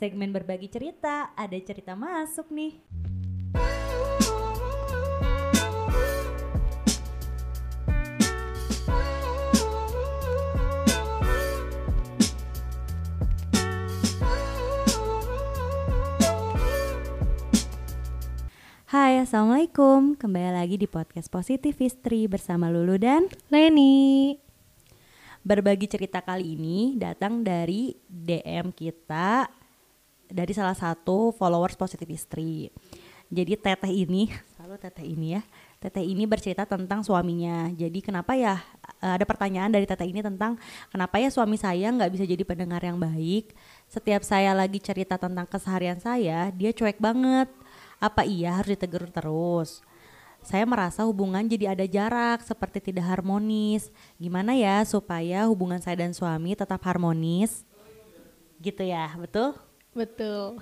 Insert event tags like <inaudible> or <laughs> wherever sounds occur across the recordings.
Segmen berbagi cerita, ada cerita masuk nih. Hai, Assalamualaikum. Kembali lagi di podcast Positif Istri bersama Lulu dan Leni. Berbagi cerita kali ini datang dari DM kita dari salah satu followers Positif Istri. Jadi teteh ini, selalu teteh ini ya. Teteh ini bercerita tentang suaminya. Jadi kenapa ya eh, ada pertanyaan dari teteh ini tentang kenapa ya suami saya nggak bisa jadi pendengar yang baik. Setiap saya lagi cerita tentang keseharian saya, dia cuek banget. Apa iya harus ditegur terus? Saya merasa hubungan jadi ada jarak, seperti tidak harmonis. Gimana ya supaya hubungan saya dan suami tetap harmonis? Gitu ya, betul? Betul.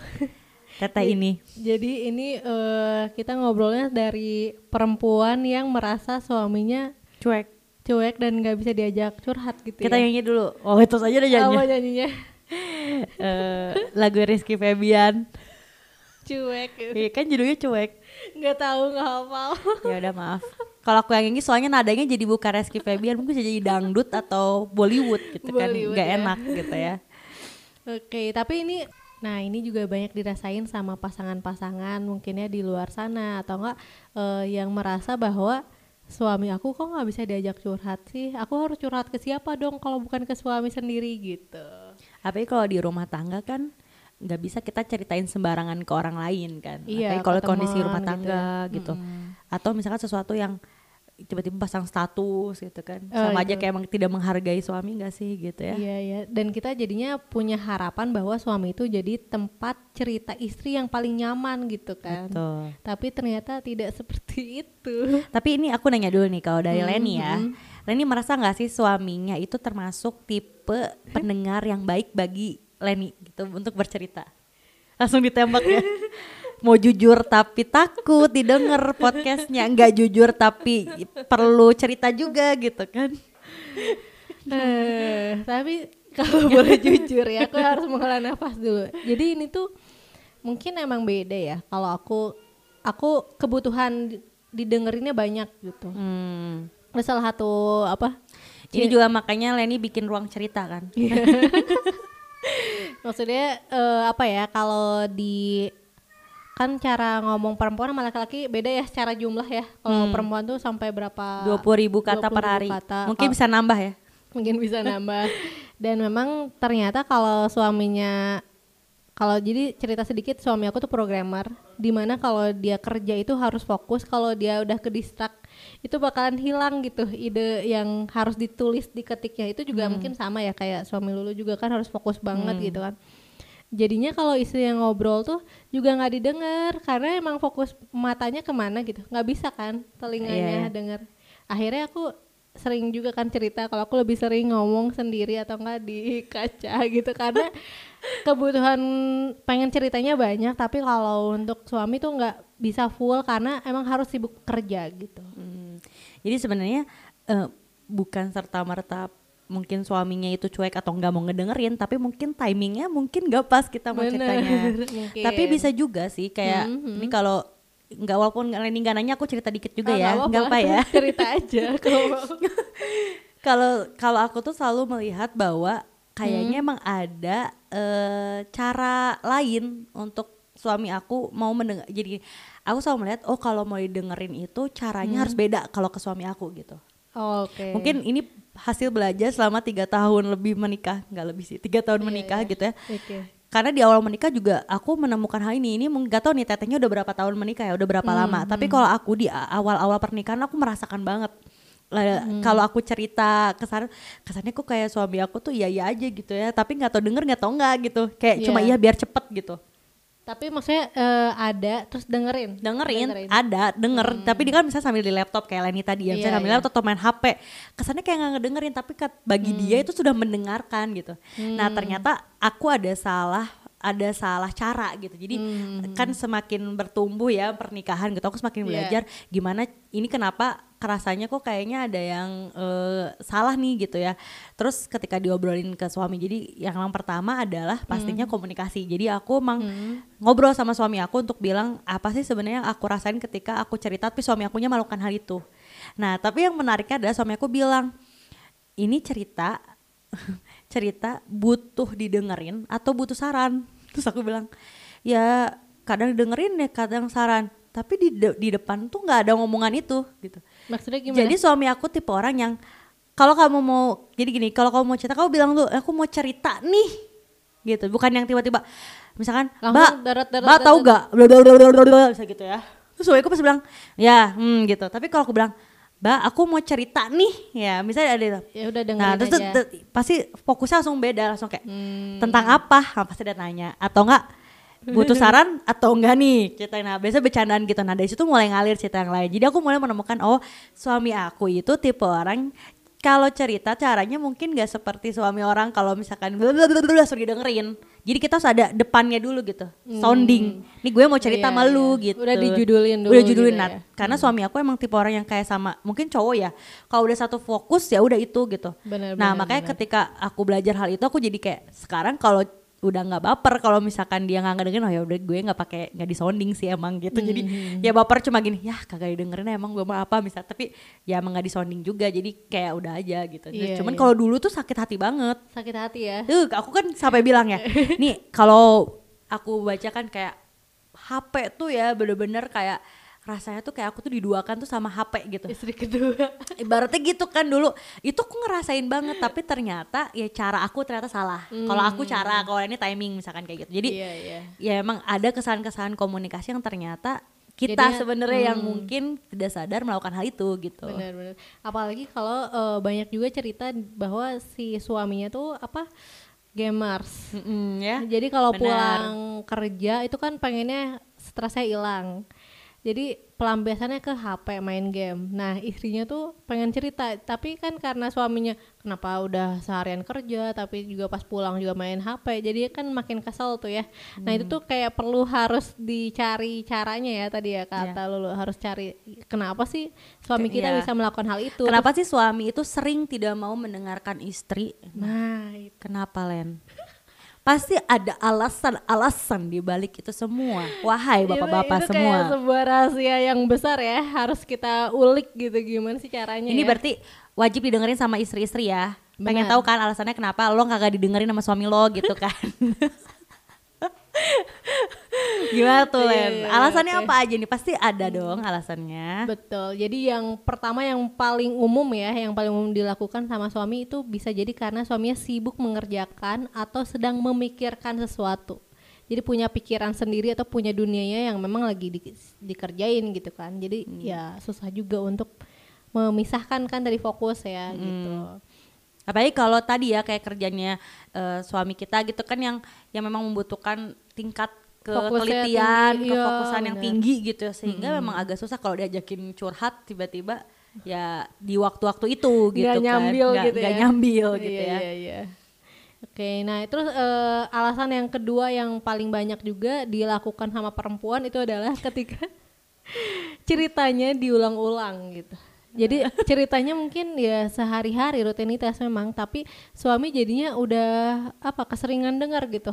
Teteh ini. Jadi ini eh, kita ngobrolnya dari perempuan yang merasa suaminya Cuek. cuek dan nggak bisa diajak curhat gitu Kita ya. nyanyi dulu. Oh, itu saja udah nyanyi. Apa nyanyinya? <laughs> Eh, lagu Rizky Febian. cuek. Iya kan judulnya cuek. Nggak tahu nggak hafal. Ya udah maaf. Kalau aku yang ini soalnya nadanya jadi bukan Rizky Febian, mungkin bisa jadi dangdut atau Bollywood gitu kan. Bollywood, Nggak ya. enak gitu ya. Oke, tapi ini nah ini juga banyak dirasain sama pasangan-pasangan mungkinnya di luar sana atau enggak eh, yang merasa bahwa suami aku kok nggak bisa diajak curhat sih? Aku harus curhat ke siapa dong kalau bukan ke suami sendiri gitu. Apalagi kalau di rumah tangga kan nggak bisa kita ceritain sembarangan ke orang lain kan. Iya, Apalagi kalau kondisi rumah gitu tangga ya. gitu. Mm-mm. Atau misalkan sesuatu yang tiba-tiba pasang status gitu kan. Oh, Sama aja itu. kayak emang tidak menghargai suami nggak sih gitu ya. Iya ya, dan kita jadinya punya harapan bahwa suami itu jadi tempat cerita istri yang paling nyaman gitu kan. Betul. Tapi ternyata tidak <laughs> seperti itu. Tapi ini aku nanya dulu nih kalau dari Hmm, Leni ya. hmm. Leni merasa nggak sih suaminya itu termasuk tipe pendengar yang baik bagi Leni gitu untuk bercerita? Langsung ditembak ya. <laughs> Mau jujur tapi takut didengar podcastnya, nggak jujur tapi perlu cerita juga gitu kan? Eh, tapi <laughs> kalau boleh jujur ya, aku harus menghela nafas dulu. Jadi ini tuh mungkin emang beda ya. Kalau aku aku kebutuhan di- didengerinnya banyak gitu. Hmm. Salah satu apa? Ini juga makanya Leni bikin ruang cerita kan? <laughs> Maksudnya eh, apa ya? Kalau di kan cara ngomong perempuan sama laki-laki beda ya secara jumlah ya. Kalau perempuan tuh sampai berapa? 20 ribu kata 20.000 per hari. kata. Mungkin Kalau- bisa nambah ya? <laughs> mungkin bisa nambah dan memang ternyata kalau suaminya kalau jadi cerita sedikit suami aku tuh programmer di mana kalau dia kerja itu harus fokus kalau dia udah ke distrak itu bakalan hilang gitu ide yang harus ditulis di ketiknya itu juga mungkin sama ya kayak suami lulu juga kan harus fokus banget gitu kan jadinya kalau istri yang ngobrol tuh juga nggak didengar karena emang fokus matanya ke mana gitu nggak bisa kan Iya, iya. telinganya denger akhirnya aku sering juga kan cerita kalau aku lebih sering ngomong sendiri atau enggak di <laughs> kaca gitu karena <laughs> kebutuhan pengen ceritanya banyak tapi kalau untuk suami tuh nggak bisa full karena emang harus sibuk kerja gitu Hmm. Jadi sebenarnya eh, bukan serta merta mungkin suaminya itu cuek atau nggak mau ngedengerin, tapi mungkin timingnya mungkin nggak pas kita mau ceritanya. <laughs> Tapi bisa juga sih kayak Mhm. ini kalau nggak walaupun Leni nggak nanya aku cerita dikit juga Ah, ya, nggak apa ya. <laughs> cerita aja kalau. <laughs> Kalau kalau aku tuh selalu melihat bahwa kayaknya Hmm. emang ada eh, cara lain untuk suami aku mau mendengar. Jadi aku selalu melihat oh kalau mau didengerin itu caranya harus beda kalau ke suami aku gitu. Oh, Oke. Mungkin ini hasil belajar selama tiga tahun lebih menikah, nggak lebih sih, tiga tahun Iya, menikah iya. gitu ya. Oke. Karena di awal menikah juga aku menemukan hal ini. Ini nggak tahu nih tetehnya udah berapa tahun menikah ya, udah berapa Hmm, lama. Tapi kalau aku di awal-awal pernikahan aku merasakan banget. Hmm. Kalau aku cerita kesan kesannya kok kayak suami aku tuh iya iya aja gitu ya. Tapi nggak tahu denger nggak tahu nggak gitu. Kayak cuma Iya. iya biar cepet gitu. Tapi maksudnya eh, ada terus dengerin. dengerin, ada denger tapi dia kan misalnya sambil di laptop kayak Leni tadi ya misalnya Hmm. Iya, sambil iya. laptop atau main HP kesannya kayak nggak ngedengerin tapi kat- bagi Hmm. dia itu sudah mendengarkan gitu nah ternyata aku ada salah ada salah cara gitu jadi Hmm. kan semakin bertumbuh ya pernikahan gitu aku semakin Iya. belajar gimana ini kenapa kerasanya kok kayaknya ada yang eh, salah nih gitu ya. Terus ketika diobrolin ke suami, jadi yang yang pertama adalah pastinya Hmm. komunikasi. Jadi aku emang ngobrol sama suami aku untuk bilang apa sih sebenarnya yang aku rasain ketika aku cerita tapi suami akunya melakukan hal itu. Nah tapi yang menariknya adalah suami aku bilang ini cerita <laughs> cerita butuh didengerin atau butuh saran. Terus aku bilang ya kadang dengerin ya kadang saran tapi di de- di depan tuh nggak ada ngomongan itu gitu. Maksudnya gimana? Jadi suami aku tipe orang yang kalau kamu mau jadi gini, kalau kamu mau cerita kamu bilang tuh aku mau cerita nih. Gitu, bukan yang tiba-tiba misalkan, "Mbak, Mbak tahu gak?" Bisa gitu ya. Terus suami aku pasti bilang, "Ya, hmm gitu." Tapi kalau aku bilang, "Mbak, aku mau cerita nih." Ya, misalnya ada ya udah dengerin Nah, terus aja. pasti fokusnya langsung beda, langsung kayak Hmm. tentang apa? Nah, pasti dia nanya atau enggak butuh <laughs> saran atau enggak nih? Cerita nah biasa bercandaan gitu. Nah dari situ mulai ngalir cerita yang lain. Jadi aku mulai menemukan oh suami aku itu tipe orang kalau cerita caranya mungkin gak seperti suami orang kalau misalkan blablabla <laughs> langsung didengerin. Jadi kita harus ada depannya dulu gitu sounding. Nih gue mau cerita Iya, sama lu iya. gitu. Udah dijudulin dulu udah judulin gitu Nat. ya. karena suami aku emang tipe orang yang kayak sama mungkin cowok ya. Kalau udah satu fokus ya udah itu gitu. Benar, nah benar, makanya benar. ketika aku belajar hal itu aku jadi kayak sekarang kalau udah nggak baper kalau misalkan dia nggak ngedengerin oh ya udah gue nggak pakai nggak disounding sih emang gitu jadi Hmm. ya baper cuma gini ya kagak didengerin emang gue mau apa misal tapi ya emang nggak disounding juga jadi kayak udah aja gitu Iya, cuman iya. kalau dulu tuh sakit hati banget sakit hati ya. Tuh, aku kan sampai bilang ya, nih kalau aku bacakan kayak HP tuh ya bener-bener kayak rasanya tuh kayak aku tuh diduakan tuh sama HP gitu. Istri kedua. <laughs> Ibaratnya gitu kan dulu. Itu aku ngerasain banget tapi ternyata ya cara aku ternyata salah. Kalau aku cara, kalau ini timing misalkan kayak gitu. Jadi iya, iya. ya emang ada kesalahan-kesalahan komunikasi yang ternyata kita sebenarnya yang hmm. mungkin tidak sadar melakukan hal itu gitu. Benar-benar. Apalagi kalau eh, banyak juga cerita bahwa si suaminya tuh apa gamers. Mm-mm, ya. Jadi kalau pulang kerja itu kan pengennya stresnya hilang. Jadi pelampiasannya ke HP main game. Nah istrinya tuh pengen cerita, tapi kan karena suaminya kenapa udah seharian kerja, tapi juga pas pulang juga main HP, jadi kan makin kesel tuh ya. Nah itu tuh kayak perlu harus dicari caranya ya tadi ya kata Lulu harus cari kenapa sih suami kita Iya. bisa melakukan hal itu. Kenapa sih suami itu sering tidak mau mendengarkan istri? Nah itu. Kenapa Len? Pasti ada alasan-alasan di balik itu semua. Wahai bapak-bapak itu, itu semua. kayak sebuah rahasia yang besar ya harus kita ulik gitu gimana sih caranya Ini ya. berarti wajib didengerin sama istri-istri ya. Pengen Benar. tahu kan alasannya kenapa lo kagak didengerin sama suami lo gitu kan. <laughs> Gimana tuh Iya, Len? iya, Alasannya oke. apa aja nih? Pasti ada dong alasannya. Betul. Jadi yang pertama yang paling umum ya, yang paling umum dilakukan sama suami itu bisa jadi karena suaminya sibuk mengerjakan atau sedang memikirkan sesuatu. Jadi punya pikiran sendiri atau punya dunianya yang memang lagi di- dikerjain gitu kan. Jadi ya susah juga untuk memisahkan kan dari fokus ya gitu. Apalagi kalau tadi ya kayak kerjanya eh, suami kita gitu kan yang yang memang membutuhkan tingkat Fokusnya ketelitian, tinggi, iya, kefokusan yang benar. tinggi gitu sehingga memang agak susah kalau diajakin curhat tiba-tiba ya di waktu-waktu itu gitu Nggak kan. nyambil Nggak- gitu nggak ya. nyambil gitu Iya, ya. iya, iya. Oke, nah terus eh, alasan yang kedua yang paling banyak juga dilakukan sama perempuan itu adalah <laughs> ketika ceritanya diulang-ulang gitu. Jadi <laughs> ceritanya mungkin ya sehari-hari rutinitas memang, tapi suami jadinya udah apa keseringan dengar gitu.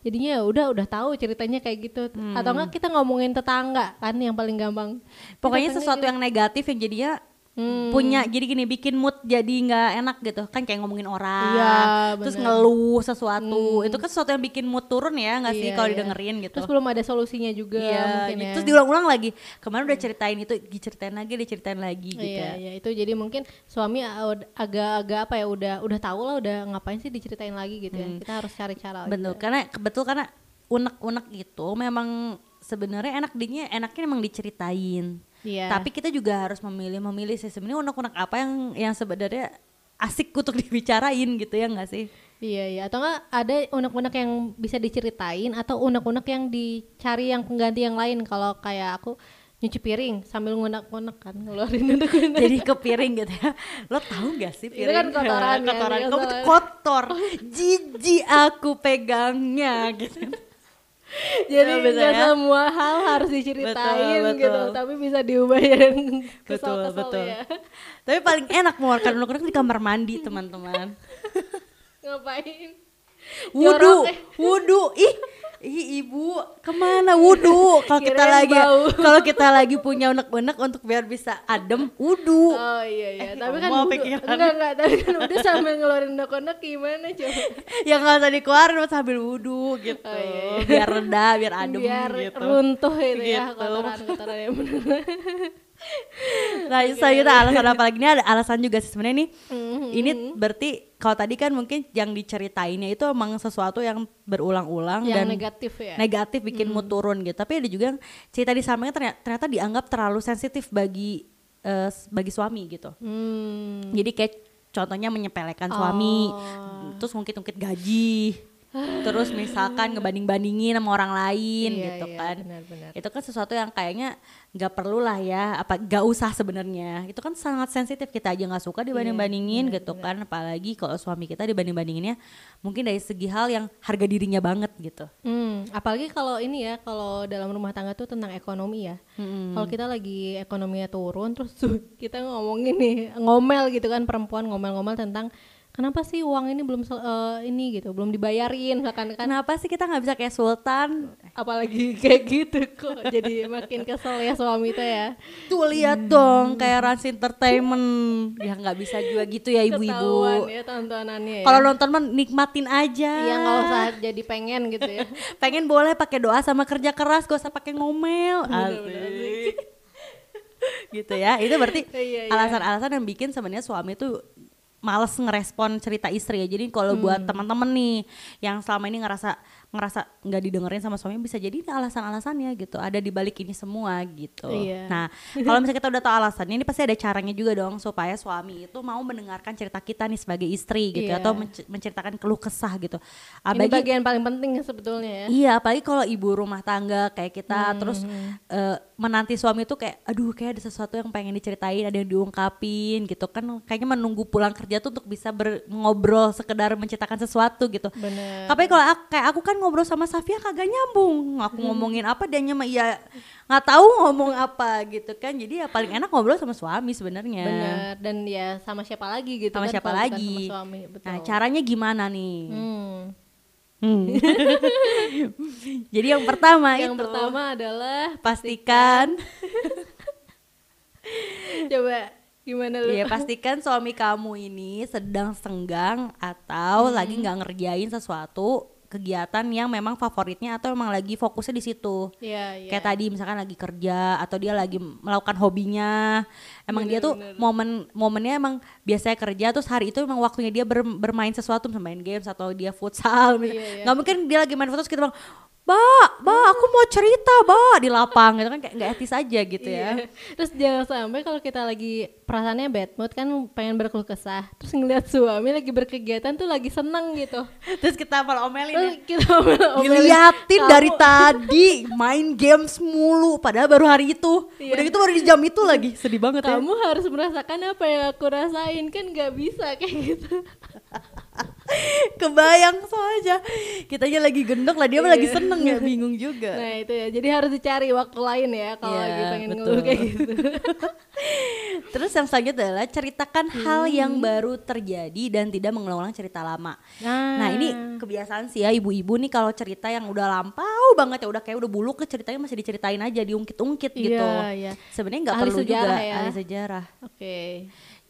Jadinya ya udah udah tahu ceritanya kayak gitu. Atau enggak kita ngomongin tetangga kan yang paling gampang. Pokoknya sesuatu yang negatif yang jadinya Hmm. punya jadi gini bikin mood jadi nggak enak gitu kan kayak ngomongin orang Iya, terus ngeluh sesuatu itu kan sesuatu yang bikin mood turun ya nggak sih Iya, kalau iya. didengerin gitu Terus belum ada solusinya juga Iya, mungkin gitu. ya. terus diulang-ulang lagi. Kemarin udah ceritain itu, diceritain lagi, diceritain lagi gitu. Iya, iya itu jadi mungkin suami a- agak-agak apa ya udah udah tahu lah udah ngapain sih diceritain lagi gitu ya. Kita harus cari cara. Betul, juga. karena betul karena unek-unek itu memang sebenarnya enak dinya enaknya memang diceritain. Iya. Tapi kita juga harus memilih memilih sih sebenarnya unek-unek apa yang yang sebenarnya asik untuk <laughs> dibicarain gitu ya nggak sih? Iya iya atau enggak ada unek-unek yang bisa diceritain atau unek-unek yang dicari yang pengganti yang lain kalau kayak aku nyuci piring sambil ngunek-ngunek kan ngeluarin <laughs> unek-unek. Jadi ke piring gitu ya. Lo tahu gak sih Itu piring? kan kotoran <laughs> kotoran. iya, Kamu tuh soalnya. kotor. Jijik aku pegangnya gitu. <laughs> Jadi bisa nggak ya. semua hal harus diceritain Betul, gitu, betul. tapi bisa diubah yang <laughs> betul betul ya. <laughs> tapi paling enak mengeluarkan unek-unek di kamar mandi teman-teman Ngapain? Wudu, wudu, ih, ih ibu ke mana wudu? Kalau kita lagi, <laughs> kalau kita lagi punya unek-unek untuk biar bisa adem, wudu. Oh iya iya, Eh, tapi kan pikiran. enggak enggak, tapi kan udah sambil ngeluarin unek-unek gimana coba? <laughs> Ya nggak usah dikeluarin sambil wudu gitu, Oh, iya, iya. biar reda, biar adem Biar gitu. runtuh itu ya Gitu. kotoran-kotoran yang benar. <laughs> Nah, selanjutnya alasan apa lagi? Ini ada alasan juga sih sebenarnya nih. Mhm. Ini berarti kalau tadi kan mungkin yang diceritainnya itu emang sesuatu yang berulang-ulang yang dan negatif ya. negatif bikin mood turun gitu. Tapi ada juga yang cerita di sampingnya ternyata, ternyata dianggap terlalu sensitif bagi s- bagi suami gitu. Hmm. Jadi kayak contohnya menyepelekan suami, Oh. terus ngungkit-ngungkit gaji, terus misalkan ngebanding-bandingin sama orang lain Iya, gitu iya, kan. benar-benar. Itu kan sesuatu yang kayaknya nggak perlu lah ya, apa nggak usah sebenarnya. Itu kan sangat sensitif kita aja nggak suka dibanding-bandingin gitu kan, apalagi kalau suami kita dibanding-bandinginnya mungkin dari segi hal yang harga dirinya banget gitu. Hmm, apalagi kalau ini ya, kalau dalam rumah tangga tuh tentang ekonomi ya. Mm-mm. Kalau kita lagi ekonominya turun, terus <laughs> kita ngomongin nih ngomel gitu kan perempuan ngomel-ngomel tentang kenapa sih uang ini belum eh, ini gitu, belum dibayarin misalkan kan. Kenapa sih kita nggak bisa kayak Sultan? Apalagi <laughs> kayak gitu kok, jadi makin kesel ya suami itu ya. Tuh lihat dong kayak Rans Entertainment ya nggak bisa juga gitu ya ibu-ibu. ya tontonannya ya. Kalau nonton mah nikmatin aja. Iya nggak usah jadi pengen gitu ya. <laughs> Pengen boleh pakai doa sama kerja keras, gak usah pakai ngomel. Asik. gitu ya. Itu berarti Iya, iya. alasan-alasan yang bikin sebenarnya suami tuh males ngerespon cerita istri ya. Jadi kalau Hmm. buat teman-teman nih yang selama ini ngerasa ngerasa nggak didengerin sama suami bisa jadi ini alasan-alasannya gitu. Ada di balik ini semua gitu. Iya. Nah, kalau misalnya kita udah tahu alasannya ini pasti ada caranya juga dong supaya suami itu mau mendengarkan cerita kita nih sebagai istri gitu Iya. atau menc- menceritakan keluh kesah gitu. Ini Apalagi bagian paling penting sebetulnya ya. Iya, apalagi kalau ibu rumah tangga kayak kita Hmm, terus eh, menanti suami tuh kayak aduh kayak ada sesuatu yang pengen diceritain, ada yang diungkapin gitu kan kayaknya menunggu pulang kerja tuh untuk bisa ber- ngobrol sekedar menceritakan sesuatu gitu. Bener. Tapi kalau aku, kayak aku kan ngobrol sama Safia kagak nyambung. Aku ngomongin apa dia mah iya nggak tahu ngomong apa gitu kan. Jadi ya paling enak ngobrol sama suami sebenarnya. Bener dan ya sama siapa lagi gitu Sama kan siapa lagi? sama suami betul. Nah, caranya gimana nih? Hmm. Hmm. <laughs> Jadi yang pertama Yang itu pertama adalah pastikan <laughs> coba gimana lu? Iya pastikan suami kamu ini sedang senggang atau Hmm. lagi nggak ngerjain sesuatu kegiatan yang memang favoritnya atau memang lagi fokusnya di situ. Iya, iya. Kayak tadi misalkan lagi kerja atau dia lagi melakukan hobinya. Emang dia tuh momen momennya emang biasanya kerja terus hari itu emang waktunya dia ber- bermain sesuatu misalnya main games atau dia futsal. Iya, iya. Nggak mungkin dia lagi main futsal terus kita bilang, "Ba, ba, aku mau cerita, ba" di lapang gitu kan kayak nggak etis aja gitu ya. Iya. Terus jangan sampai kalau kita lagi perasaannya bad mood kan pengen berkeluh kesah, terus ngeliat suami lagi berkegiatan tuh lagi seneng gitu. <laughs> Terus kita malah omelin ya. Kita omelin, Diliatin "Kamu- dari tadi main games mulu padahal baru hari itu. Iya. Udah gitu baru di jam itu lagi. Sedih banget ya. kamu harus merasakan apa yang aku rasain kan nggak bisa kayak gitu. <laughs> Kebayang soalnya. Kitanya lagi gendong lah dia mah lagi Iya. seneng ya bingung juga. Nah itu ya, jadi harus dicari waktu lain ya kalau Iya, lagi pengen betul. ngeluh kayak gitu. <laughs> Terus yang selanjutnya adalah ceritakan hal Hmm. yang baru terjadi dan tidak mengulang cerita lama. Nah, Nah ini kebiasaan sih ya ibu-ibu nih kalau cerita yang udah lampau banget ya udah kayak udah buluk ke ceritanya masih diceritain aja diungkit-ungkit gitu. Iya, iya. Sebenarnya nggak perlu juga sejarah ya. ahli sejarah. Oke.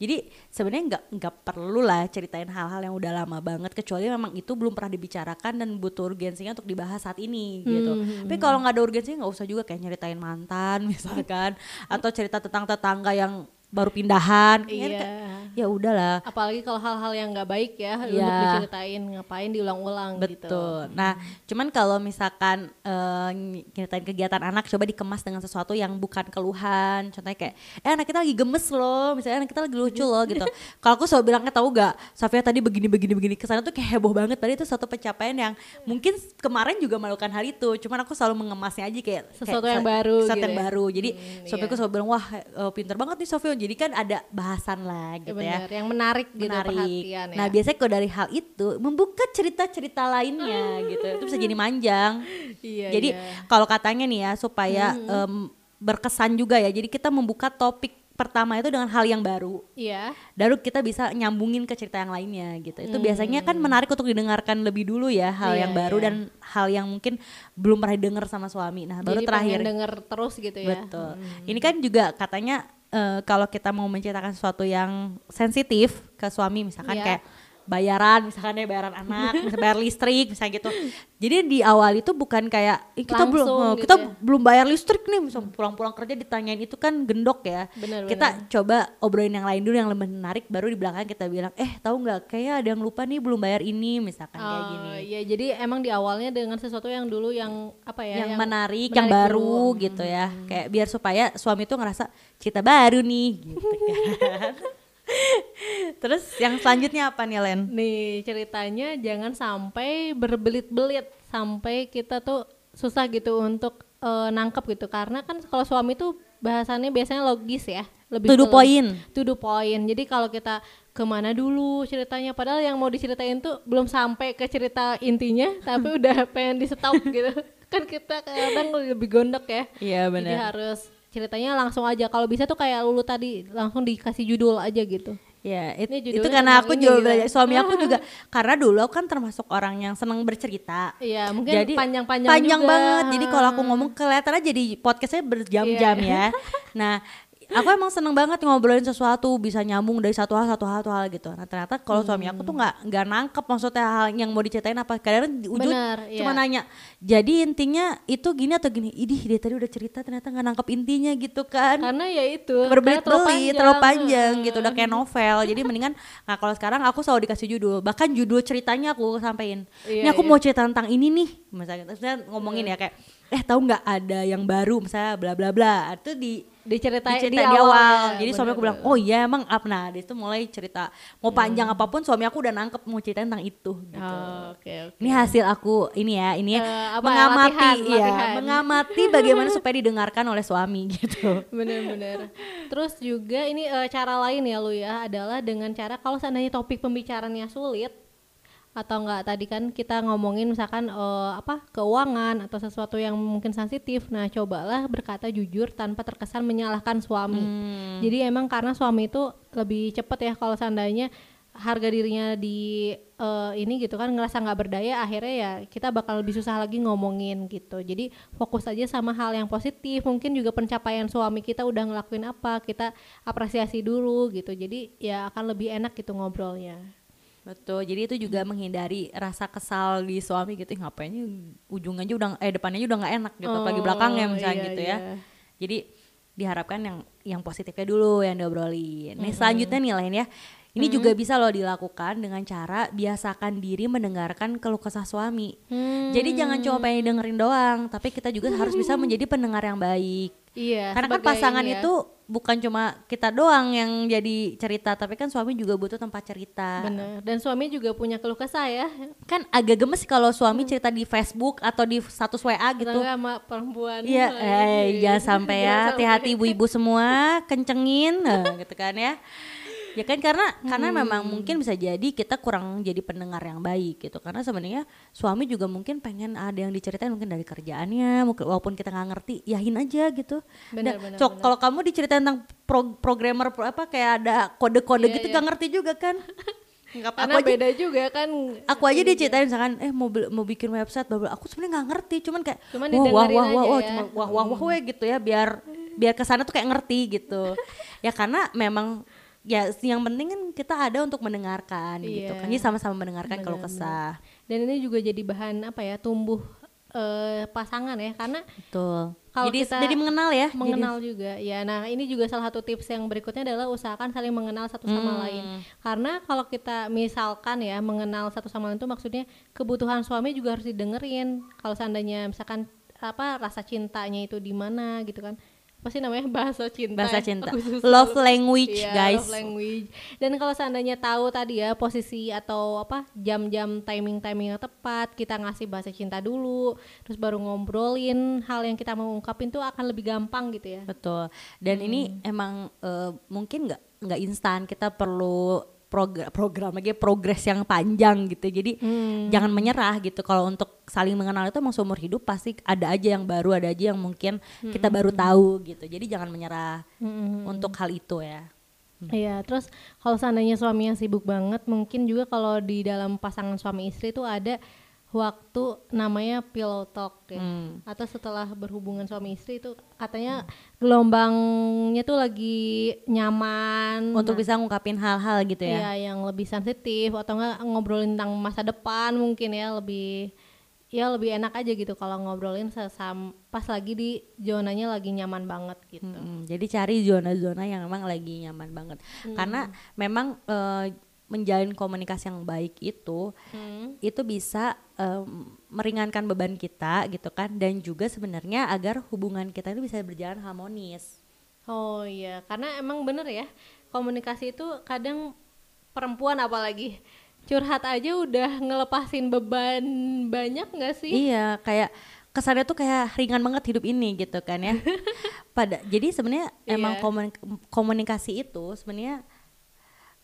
Jadi sebenarnya nggak nggak perlu lah ceritain hal-hal yang udah lama banget kecuali memang itu belum pernah dibicarakan dan butuh urgensinya untuk dibahas saat ini gitu. Hmm, Tapi kalau nggak ada urgensinya nggak usah juga kayak nyeritain mantan <laughs> misalkan atau cerita tentang tetangga yang baru pindahan. Iya. kayak, Ya udahlah. Apalagi kalau hal-hal yang nggak baik ya untuk Iya. diceritain, ngapain diulang-ulang gitu. Betul. Nah, cuman kalau misalkan nyeritain kegiatan anak coba dikemas dengan sesuatu yang bukan keluhan. Contohnya kayak, eh anak kita lagi gemes loh, misalnya anak kita lagi lucu loh gitu. <laughs> kalau aku selalu bilangnya tahu gak, Safia tadi begini begini begini ke sana tuh kayak heboh banget. Padahal itu suatu pencapaian yang mungkin kemarin juga melakukan hal itu. Cuman aku selalu mengemasnya aja kayak Sesuatu kayak yang baru sesuatu gitu yang ya. baru. Jadi Hmm, Sofia aku selalu bilang wah eh, pinter banget nih Sofia jadi kan ada bahasan lah gitu ya. Bener, yang menarik, gitu Menarik. perhatian ya. Nah biasanya kalau dari hal itu membuka cerita-cerita lainnya gitu, itu bisa jadi manjang. Iya, jadi iya. kalau katanya nih ya supaya em, berkesan juga ya, jadi kita membuka topik pertama itu dengan hal yang baru. Iya. Baru kita bisa nyambungin ke cerita yang lainnya gitu. Itu biasanya kan menarik untuk didengarkan lebih dulu ya hal Iya, yang baru iya. dan hal yang mungkin belum pernah didengar sama suami. Nah baru Jadi terakhir. denger terus gitu ya. Betul. Ini kan juga katanya eh, kalau kita mau menceritakan sesuatu yang sensitif ke suami misalkan Iya. kayak bayaran misalkan ya bayaran anak, <laughs> misalnya bayar listrik misalnya gitu. Jadi di awal itu bukan kayak "Ih, kita belum Langsung eh, gitu kita ya. belum bayar listrik nih, misal pulang-pulang kerja ditanyain itu kan gendok ya. Benar, kita coba obrolin yang lain dulu yang lebih menarik baru di belakang kita bilang, "Eh, tahu nggak kayaknya ada yang lupa nih belum bayar ini." Misalkan kayak Oh, gini. Iya, jadi emang di awalnya dengan sesuatu yang dulu yang apa ya? yang, menarik, yang menarik baru dulu. gitu ya. Kayak biar supaya suami tuh ngerasa cerita baru nih gitu kan. <laughs> Terus yang selanjutnya apa nih Len? Nih ceritanya jangan sampai berbelit-belit sampai kita tuh susah gitu untuk eh, nangkep gitu. Karena kan kalau suami tuh bahasannya biasanya logis ya lebih To the ke- point. to the point. Jadi kalau kita ke mana dulu ceritanya padahal yang mau diceritain tuh belum sampai ke cerita intinya <laughs> tapi udah pengen di stop gitu. <laughs> Kan kita kadang lebih gondok ya. Iya jadi harus ceritanya langsung aja kalau bisa tuh kayak lulu tadi langsung dikasih judul aja gitu Ya, it- itu karena aku juga gitu. belajar suami aku juga <laughs> karena dulu aku kan termasuk orang yang senang bercerita. Iya, mungkin jadi panjang-panjang panjang juga. banget. Jadi kalau aku ngomong <laughs> kelihatannya jadi podcastnya berjam-jam Iya. ya. <laughs> Nah, aku emang seneng banget ngobrolin sesuatu bisa nyambung dari satu hal satu hal satu hal gitu. Nah ternyata kalau suami aku tuh Hmm. nggak nggak nangkep maksudnya hal yang mau diceritain apa. Kadang di ujung Bener, cuma iya. nanya. Jadi intinya itu gini atau gini. Idih dia tadi udah cerita ternyata nggak nangkep intinya gitu kan karena ya itu karena berbelit-belit terlalu panjang Hmm. gitu udah kayak novel jadi mendingan nah kalau sekarang aku selalu dikasih judul bahkan judul ceritanya aku sampein ini Iya, aku iya. mau cerita tentang ini nih misalnya ngomongin ya kayak eh tahu nggak ada yang baru misalnya bla bla bla itu di diceritain diceritain di di awal, awal, jadi ya, suami aku bilang oh iya emang up nah dia itu mulai cerita mau panjang Hmm. apa pun suami aku udah nangkep mau cerita tentang itu gitu. Oh, oke oke Ini hasil aku ini ya, ini ya, Eh, apa, mengamati latihan, ya, latihan. mengamati bagaimana supaya didengarkan oleh suami gitu. bener-bener terus juga ini eh, cara lain ya lu ya adalah dengan cara kalau seandainya topik pembicaranya sulit atau enggak tadi kan kita ngomongin misalkan eh, apa keuangan atau sesuatu yang mungkin sensitif. Nah cobalah berkata jujur tanpa terkesan menyalahkan suami. Jadi emang karena suami itu lebih cepet ya kalau seandainya harga dirinya di eh, ini gitu kan ngerasa nggak berdaya akhirnya ya kita bakal lebih susah lagi ngomongin gitu. Jadi fokus aja sama hal yang positif. Mungkin juga pencapaian suami kita udah ngelakuin apa kita apresiasi dulu gitu. Jadi ya akan lebih enak gitu ngobrolnya Betul, jadi itu juga menghindari rasa kesal di suami gitu. Ih, ngapain ujungnya aja udah eh depannya aja udah nggak enak gitu, apalagi Oh, belakangnya misalnya iya, gitu ya. iya. Jadi diharapkan yang yang positifnya dulu yang diobrolin. Nih selanjutnya nih lain ya. Ini juga bisa loh dilakukan dengan cara biasakan diri mendengarkan keluh kesah suami. Jadi jangan cuma pengen dengerin doang, tapi kita juga harus bisa menjadi pendengar yang baik. iya Karena kan pasangan ya. itu bukan cuma kita doang yang jadi cerita, tapi kan suami juga butuh tempat cerita. bener dan suami juga punya keluh kesah ya Kan agak gemes kalau suami cerita di Facebook atau di status WA gitu. enggak sama perempuan Iya, Wah, eh iya. jangan sampai ya, sampai. hati-hati ibu-ibu semua, kencengin, nah, gitu kan ya. Ya kan karena karena Hmm. memang mungkin bisa jadi kita kurang jadi pendengar yang baik gitu. Karena sebenarnya suami juga mungkin pengen ada yang diceritain mungkin dari kerjaannya, mungkin walaupun kita nggak ngerti, yahin aja gitu. Benar, Dan, benar, Cok, kalau kamu diceritain tentang pro- programmer pro- apa kayak ada kode-kode Iya, gitu iya. nggak ngerti juga kan? <laughs> Apa karena aku aja beda juga kan aku aja diceritain misalkan eh mau mau bikin website bla aku sebenarnya nggak ngerti cuman kayak Cuman wah wah didengerin wah wah wah ya. cuma wah wah wah weh gitu ya biar biar ke sana tuh kayak ngerti gitu <laughs> ya karena memang ya yang penting kan kita ada untuk mendengarkan gitu Iya. kan jadi sama-sama mendengarkan kalau kesah. dan ini juga jadi bahan apa ya tumbuh eh, pasangan ya karena betul. Kalau jadi kita jadi mengenal ya mengenal juga. Ya nah ini juga salah satu tips yang berikutnya adalah usahakan saling mengenal satu sama Hmm. lain. Karena kalau kita misalkan ya mengenal satu sama lain itu maksudnya kebutuhan suami juga harus didengerin. Kalau seandainya misalkan apa rasa cintanya itu di mana gitu kan apa sih namanya bahasa cinta Bahasa cinta. Love language, Iya, guys. love language dan kalau seandainya tahu tadi ya posisi atau apa jam-jam timing timing yang tepat kita ngasih bahasa cinta dulu terus baru ngobrolin hal yang kita mau ungkapin tuh akan lebih gampang gitu ya Betul. Dan ini emang eh, mungkin nggak nggak instan. Kita perlu program program lagi progres yang panjang gitu. Jadi jangan menyerah gitu. Kalau untuk saling mengenal itu emang seumur hidup pasti ada aja yang baru, ada aja yang mungkin kita baru tahu gitu. Jadi jangan menyerah untuk hal itu ya. Iya, terus kalau seandainya suaminya sibuk banget, mungkin juga kalau di dalam pasangan suami istri tuh ada waktu namanya pillow talk ya. Hmm. Atau setelah berhubungan suami istri itu katanya gelombangnya tuh lagi nyaman. Untuk Nah, bisa ngungkapin hal-hal gitu ya. Iya, yang lebih sensitif atau enggak ngobrolin tentang masa depan mungkin ya lebih ya lebih enak aja gitu kalau ngobrolin sesam pas lagi di zonanya lagi nyaman banget gitu. Mm-mm. Jadi cari zona-zona yang memang lagi nyaman banget. Karena memang eh, menjalin komunikasi yang baik itu Hmm. itu bisa em, meringankan beban kita gitu kan dan juga sebenarnya agar hubungan kita itu bisa berjalan harmonis. Oh iya, karena emang bener ya komunikasi itu kadang perempuan apalagi curhat aja udah ngelepasin beban banyak nggak sih? Iya, kayak kesannya tuh kayak ringan banget hidup ini gitu kan ya. <laughs> Pada jadi sebenarnya emang Iya. komunik- komunikasi itu sebenarnya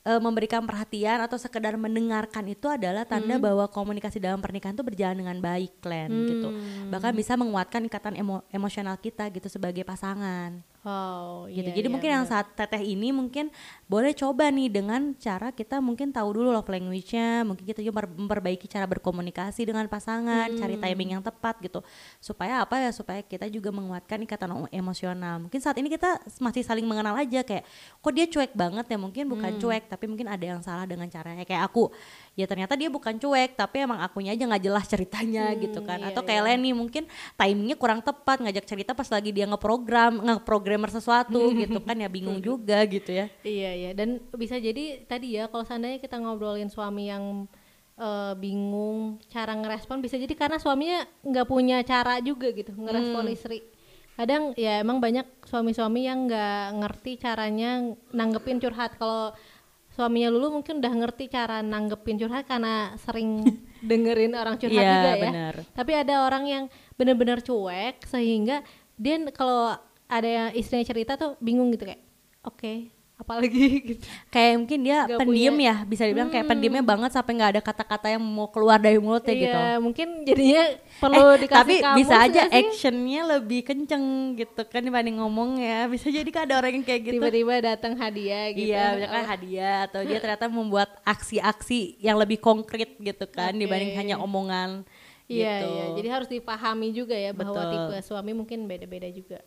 eh, memberikan perhatian atau sekedar mendengarkan itu adalah tanda bahwa komunikasi dalam pernikahan itu berjalan dengan baik, Len gitu. Bahkan bisa menguatkan ikatan emo- emosional kita gitu sebagai pasangan. Oh gitu. iya. Jadi iya, mungkin yang saat teteh ini mungkin boleh coba nih dengan cara kita mungkin tahu dulu love language-nya, mungkin kita juga memper- memperbaiki cara berkomunikasi dengan pasangan, cari timing yang tepat gitu. Supaya apa ya? Supaya kita juga menguatkan ikatan emosional. Mungkin saat ini kita masih saling mengenal aja kayak kok dia cuek banget ya, mungkin bukan cuek tapi mungkin ada yang salah dengan caranya kayak aku. Ya ternyata dia bukan cuek tapi emang akunya aja nggak jelas ceritanya gitu kan. iya, Atau kayak Leni mungkin timingnya kurang tepat ngajak cerita pas lagi dia ngeprogram, ngeprogrammer sesuatu gitu kan ya bingung juga gitu ya. Iya iya dan bisa jadi tadi ya kalau seandainya kita ngobrolin suami yang eh, bingung cara ngerespon bisa jadi karena suaminya nggak punya cara juga gitu ngerespon istri. Kadang ya emang banyak suami-suami yang nggak ngerti caranya nanggepin curhat. Kalau suaminya dulu mungkin udah ngerti cara nanggepin curhat karena sering <laughs> dengerin orang curhat Iya, juga ya. benar. Tapi ada orang yang bener-bener cuek sehingga dia kalau ada yang istrinya cerita tuh bingung gitu kayak oke apalagi <laughs> gitu. Kayak mungkin dia Nggak pendiam punya- ya, bisa dibilang kayak pendiamnya banget sampai nggak ada kata-kata yang mau keluar dari mulutnya gitu. Iya, mungkin jadinya perlu Eh, dikasih tapi kamus bisa aja actionnya lebih kenceng gitu kan dibanding ngomong ya. Bisa jadi kan ada orang yang kayak gitu. tiba-tiba datang hadiah gitu. Iya, misalkan hadiah atau dia ternyata membuat aksi-aksi yang lebih konkret gitu kan Oke. dibanding hanya omongan Iya, gitu. iya. Jadi harus dipahami juga ya bahwa Betul. tipe suami mungkin beda-beda juga.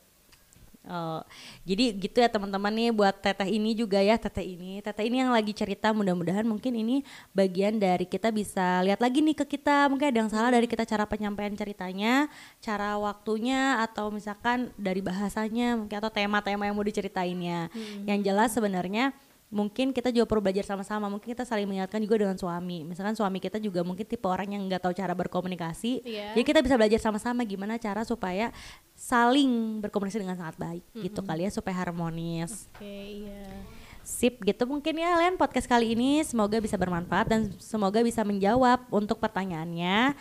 Oh, jadi gitu ya teman-teman nih buat teteh ini juga ya teteh ini. Teteh ini yang lagi cerita mudah-mudahan mungkin ini bagian dari kita bisa lihat lagi nih ke kita. Mungkin ada yang salah dari kita cara penyampaian ceritanya cara waktunya atau misalkan dari bahasanya mungkin atau tema-tema yang mau diceritainnya. Yang jelas sebenarnya mungkin kita juga perlu belajar sama-sama. Mungkin kita saling mengingatkan juga dengan suami. Misalkan suami kita juga mungkin tipe orang yang nggak tahu cara berkomunikasi. Iya. jadi kita bisa belajar sama-sama gimana cara supaya saling berkomunikasi dengan sangat baik. Gitu kali ya supaya harmonis. Oke, iya. sip gitu mungkin ya Len podcast kali ini. Semoga bisa bermanfaat dan semoga bisa menjawab untuk pertanyaannya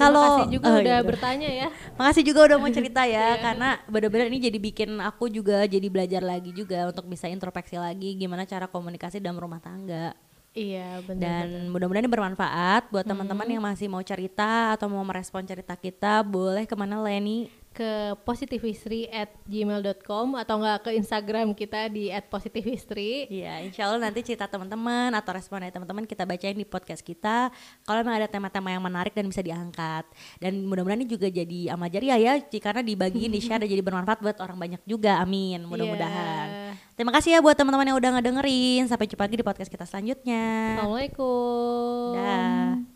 kalau kasih juga oh, udah iya, bertanya ya. Makasih juga udah mau <laughs> cerita ya karena bener-bener ini jadi bikin aku juga jadi belajar lagi juga untuk bisa introspeksi lagi gimana cara komunikasi dalam rumah tangga. Iya, benar. Dan mudah-mudahan ini bermanfaat buat teman-teman yang masih mau cerita atau mau merespon cerita kita, boleh ke mana Leni? Ke positivistry at gmail.com atau enggak ke Instagram kita di at positivistry Iya, insya Allah nanti cerita teman-teman atau respon dari teman-teman kita bacain di podcast kita. Kalau memang ada tema-tema yang menarik dan bisa diangkat. Dan mudah-mudahan ini juga jadi amal jariah ya, karena dibagiin, di share dan jadi bermanfaat buat orang banyak juga. Amin, mudah-mudahan. Terima kasih ya buat teman-teman yang udah ngedengerin. Sampai jumpa lagi di podcast kita selanjutnya. Assalamualaikum Dah.